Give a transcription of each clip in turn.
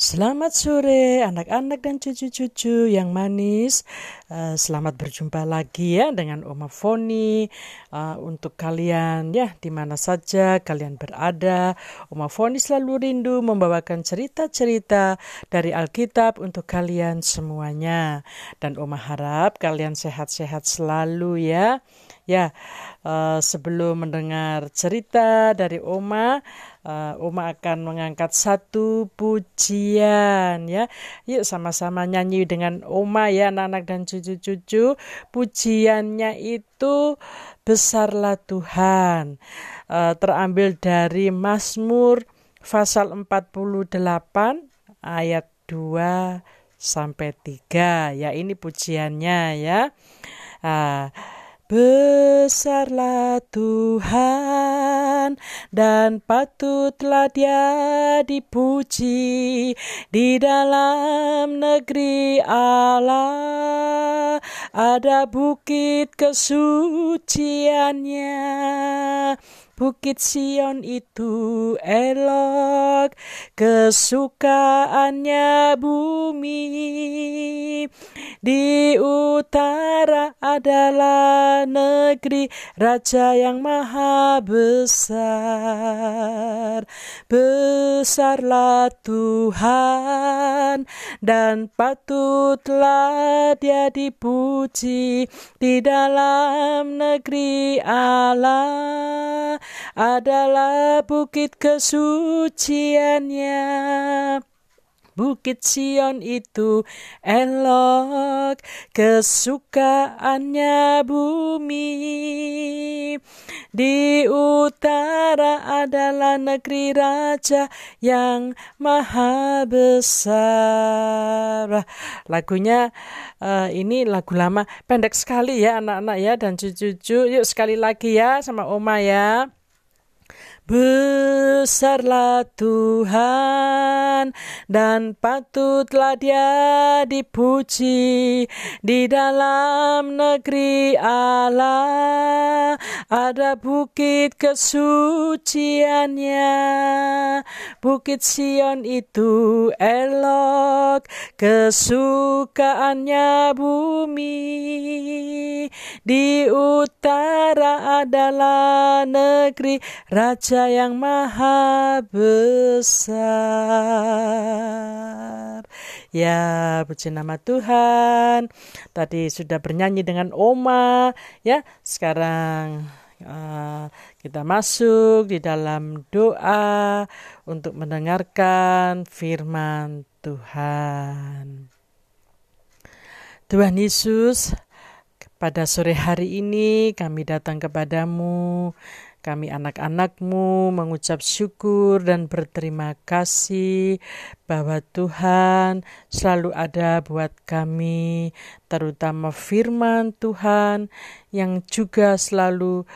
Selamat sore anak-anak dan cucu-cucu yang manis. Uh, selamat berjumpa lagi ya dengan Oma Foni. Uh, untuk kalian ya di mana saja kalian berada, Oma Foni selalu rindu membawakan cerita-cerita dari Alkitab untuk kalian semuanya. Dan Oma harap kalian sehat-sehat selalu ya. Ya, uh, sebelum mendengar cerita dari Oma, uh, Oma akan mengangkat satu pujian ya. Yuk sama-sama nyanyi dengan Oma ya anak-anak dan cucu-cucu. Pujiannya itu besarlah Tuhan. Uh, terambil dari Mazmur pasal 48 ayat 2 sampai 3 ya ini pujiannya ya. Uh, Besarlah Tuhan dan patutlah dia dipuji di dalam negeri Allah. Ada bukit kesuciannya Bukit Sion itu elok, kesukaannya bumi. Di utara adalah negeri Raja yang maha besar. Besarlah Tuhan dan patutlah dia dipuji di dalam negeri Allah adalah bukit kesuciannya. Bukit Sion itu elok, kesukaannya bumi. Di utara adalah negeri raja yang maha besar. Lagunya uh, ini lagu lama, pendek sekali ya anak-anak ya dan cucu-cucu. Yuk sekali lagi ya sama Oma ya. Besarlah Tuhan dan patutlah dia dipuji di dalam negeri Allah. Ada bukit kesuciannya. Bukit Sion itu elok kesukaannya bumi. Di utara adalah negeri raja yang maha besar. Ya, puji nama Tuhan. Tadi sudah bernyanyi dengan Oma, ya. Sekarang uh, kita masuk di dalam doa untuk mendengarkan firman Tuhan. Tuhan Yesus, pada sore hari ini kami datang kepadamu kami anak-anakmu mengucap syukur dan berterima kasih bahwa Tuhan selalu ada buat kami, terutama firman Tuhan yang juga selalu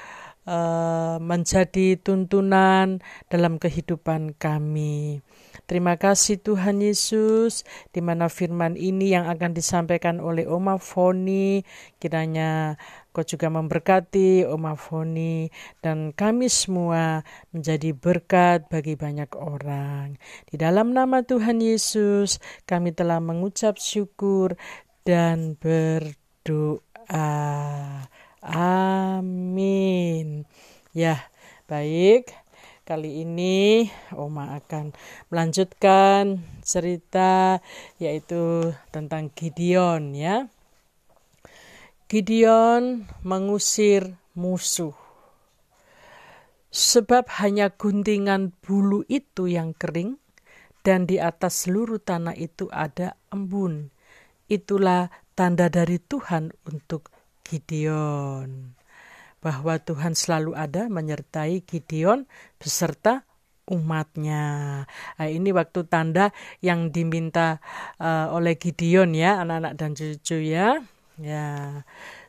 uh, menjadi tuntunan dalam kehidupan kami. Terima kasih Tuhan Yesus, di mana firman ini yang akan disampaikan oleh Oma Foni, kiranya Kau juga memberkati Oma Foni dan kami semua menjadi berkat bagi banyak orang. Di dalam nama Tuhan Yesus, kami telah mengucap syukur dan berdoa. Amin. Ya, baik. Kali ini Oma akan melanjutkan cerita yaitu tentang Gideon ya. Gideon mengusir musuh. Sebab hanya guntingan bulu itu yang kering, dan di atas seluruh tanah itu ada embun. Itulah tanda dari Tuhan untuk Gideon. Bahwa Tuhan selalu ada menyertai Gideon beserta umatnya. Nah, ini waktu tanda yang diminta uh, oleh Gideon ya, anak-anak dan cucu ya. Ya,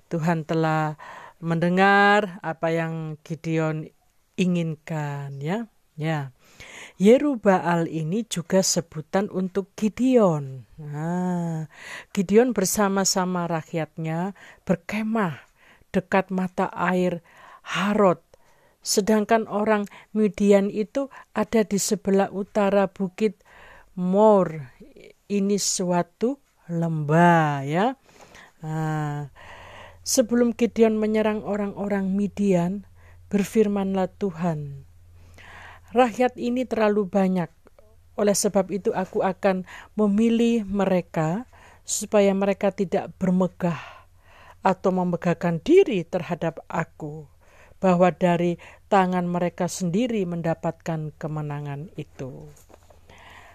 Tuhan telah mendengar apa yang Gideon inginkan ya. Ya. Yerubaal ini juga sebutan untuk Gideon. Nah, Gideon bersama-sama rakyatnya berkemah dekat mata air Harod. Sedangkan orang Midian itu ada di sebelah utara bukit more ini suatu lembah ya. Nah, sebelum Gideon menyerang orang-orang Midian, berfirmanlah Tuhan, rakyat ini terlalu banyak. Oleh sebab itu aku akan memilih mereka supaya mereka tidak bermegah atau memegahkan diri terhadap aku bahwa dari tangan mereka sendiri mendapatkan kemenangan itu.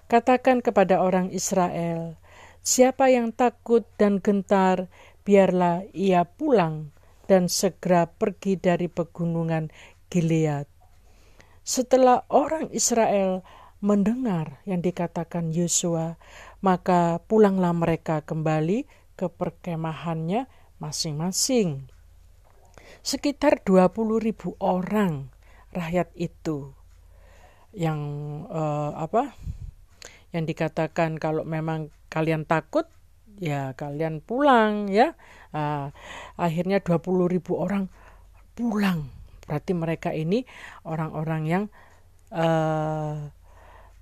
Katakan kepada orang Israel, siapa yang takut dan gentar, biarlah ia pulang dan segera pergi dari pegunungan Gilead. Setelah orang Israel mendengar yang dikatakan Yosua, maka pulanglah mereka kembali ke perkemahannya masing-masing sekitar 20 ribu orang rakyat itu yang uh, apa yang dikatakan kalau memang kalian takut ya kalian pulang ya. Uh, akhirnya 20 ribu orang pulang. Berarti mereka ini orang-orang yang uh,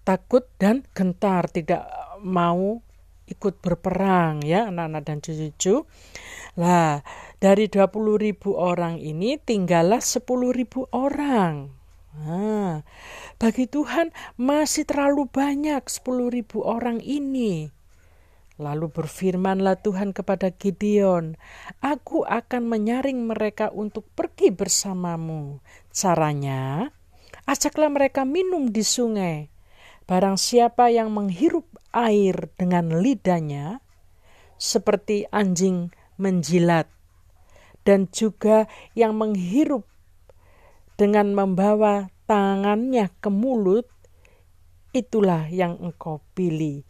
takut dan gentar tidak mau ikut berperang ya anak-anak dan cucu-cucu. Lah dari 20 ribu orang ini tinggallah 10 ribu orang. Nah, bagi Tuhan masih terlalu banyak 10 ribu orang ini. Lalu berfirmanlah Tuhan kepada Gideon, Aku akan menyaring mereka untuk pergi bersamamu. Caranya, ajaklah mereka minum di sungai. Barang siapa yang menghirup air dengan lidahnya, seperti anjing menjilat dan juga yang menghirup dengan membawa tangannya ke mulut, itulah yang engkau pilih,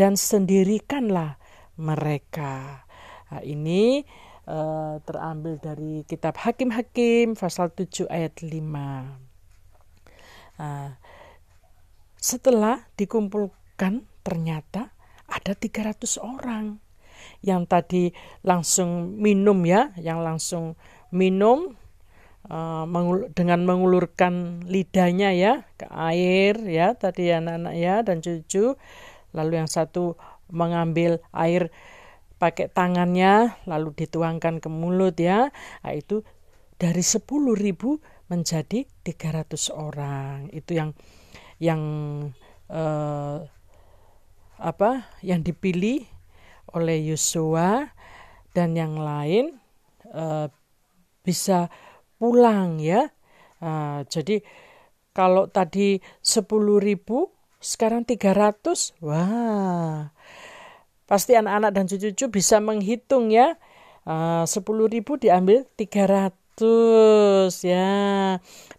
dan sendirikanlah mereka. Nah, ini uh, terambil dari kitab Hakim-Hakim pasal 7 ayat 5. Nah, setelah dikumpulkan ternyata ada 300 orang yang tadi langsung minum ya, yang langsung minum mengul dengan mengulurkan lidahnya ya ke air ya tadi anak-anak ya dan cucu. Lalu yang satu mengambil air pakai tangannya lalu dituangkan ke mulut ya. Nah, itu dari 10.000 menjadi 300 orang. Itu yang yang uh, apa yang dipilih oleh Yosua dan yang lain uh, bisa pulang ya. Uh, jadi kalau tadi 10 ribu sekarang 300 wah. Pasti anak-anak dan cucu-cucu bisa menghitung ya. Uh, 10 ribu diambil 300 ya.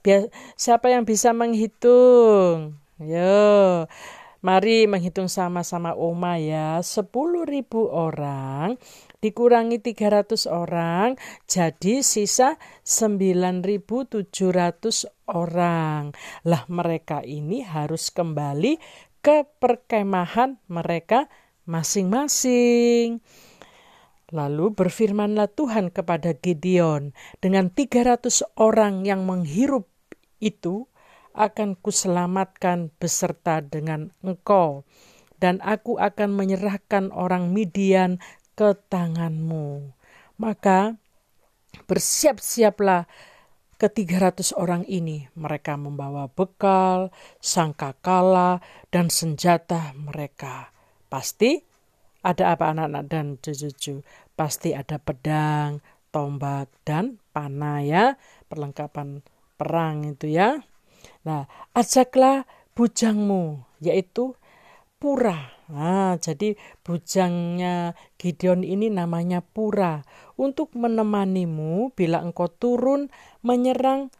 Biar, siapa yang bisa menghitung? Yo. Mari menghitung sama-sama Oma ya. 10.000 orang dikurangi 300 orang jadi sisa 9.700 orang. Lah mereka ini harus kembali ke perkemahan mereka masing-masing. Lalu berfirmanlah Tuhan kepada Gideon, dengan 300 orang yang menghirup itu, akan kuselamatkan beserta dengan engkau, dan aku akan menyerahkan orang Midian ke tanganmu. Maka bersiap-siaplah ke 300 orang ini. Mereka membawa bekal, sangkakala, dan senjata mereka. Pasti ada apa anak-anak dan cucu-cucu? Pasti ada pedang, tombak, dan panah ya. Perlengkapan perang itu ya. Nah, ajaklah bujangmu, yaitu Pura. Nah, jadi bujangnya Gideon ini namanya Pura untuk menemanimu bila engkau turun menyerang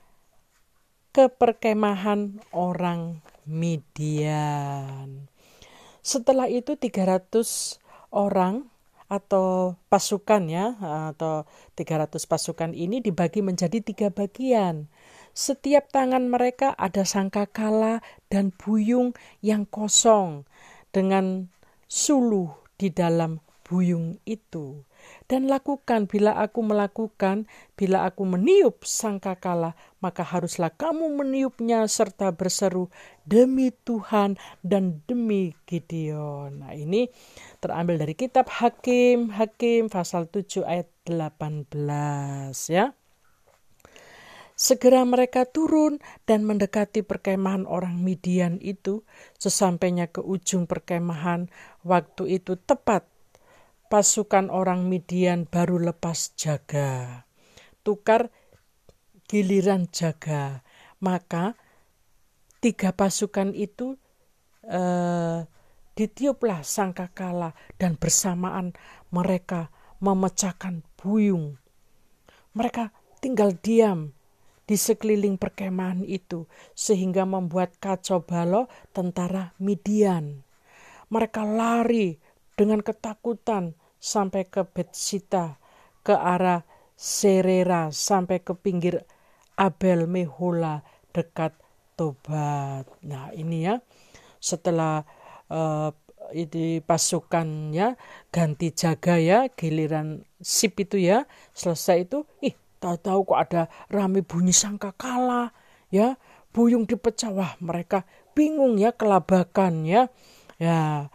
ke perkemahan orang Midian. Setelah itu 300 orang atau pasukan ya atau 300 pasukan ini dibagi menjadi tiga bagian. Setiap tangan mereka ada sangkakala dan buyung yang kosong dengan suluh di dalam buyung itu. dan lakukan bila aku melakukan, bila aku meniup sangkakala, maka haruslah kamu meniupnya serta berseru demi Tuhan dan demi Gideon. Nah, ini terambil dari kitab Hakim, Hakim pasal 7 ayat 18 ya. Segera mereka turun dan mendekati perkemahan orang Midian itu. Sesampainya ke ujung perkemahan, waktu itu tepat pasukan orang Midian baru lepas jaga. Tukar giliran jaga. Maka tiga pasukan itu eh, ditiuplah sangkakala dan bersamaan mereka memecahkan buyung. Mereka tinggal diam di sekeliling perkemahan itu sehingga membuat kacau balau tentara Midian. Mereka lari dengan ketakutan sampai ke Betsita, ke arah Serera, sampai ke pinggir Abel Mehola dekat Tobat. Nah ini ya, setelah uh, ini pasukannya ganti jaga ya, giliran sip itu ya, selesai itu, ih tahu-tahu kok ada rame bunyi sangka kalah ya, buyung dipecah, wah mereka bingung ya, kelabakan ya, ya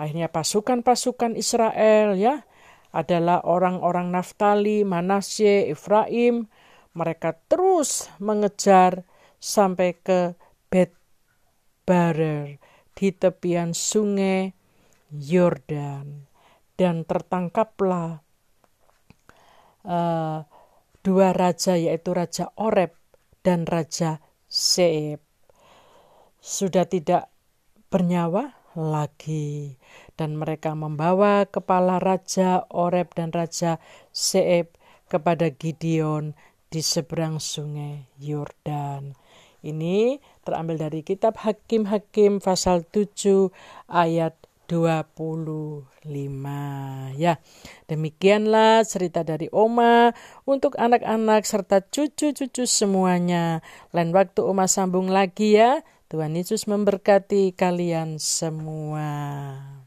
Akhirnya pasukan-pasukan Israel ya adalah orang-orang Naftali, Manasye, Efraim. Mereka terus mengejar sampai ke Bet Barer di tepian sungai Yordan. Dan tertangkaplah uh, dua raja yaitu Raja Oreb dan Raja Seeb. Sudah tidak bernyawa lagi dan mereka membawa kepala raja Oreb dan raja Seeb kepada Gideon di seberang sungai Yordan. Ini terambil dari kitab Hakim-Hakim pasal 7 ayat 25 ya. Demikianlah cerita dari Oma untuk anak-anak serta cucu-cucu semuanya. Lain waktu Oma sambung lagi ya. Tuhan Yesus memberkati kalian semua.